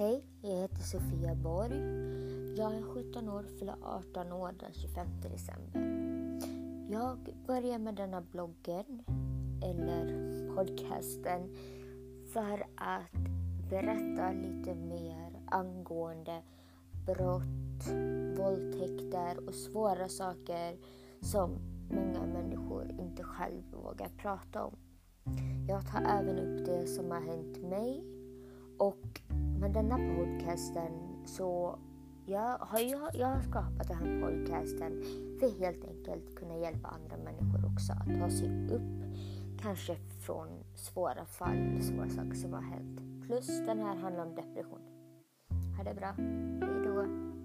Hej, jag heter Sofia Borg. Jag är 17 år, fyller 18 år den 25 december. Jag börjar med denna bloggen, eller podcasten, för att berätta lite mer angående brott, våldtäkter och svåra saker som många människor inte själv vågar prata om. Jag tar även upp det som har hänt mig och denna podcasten så jag har, jag, jag har skapat den här podcasten för att helt enkelt kunna hjälpa andra människor också att ta sig upp kanske från svåra fall, svåra saker som har hänt. Plus den här handlar om depression. Ha det bra. Hejdå.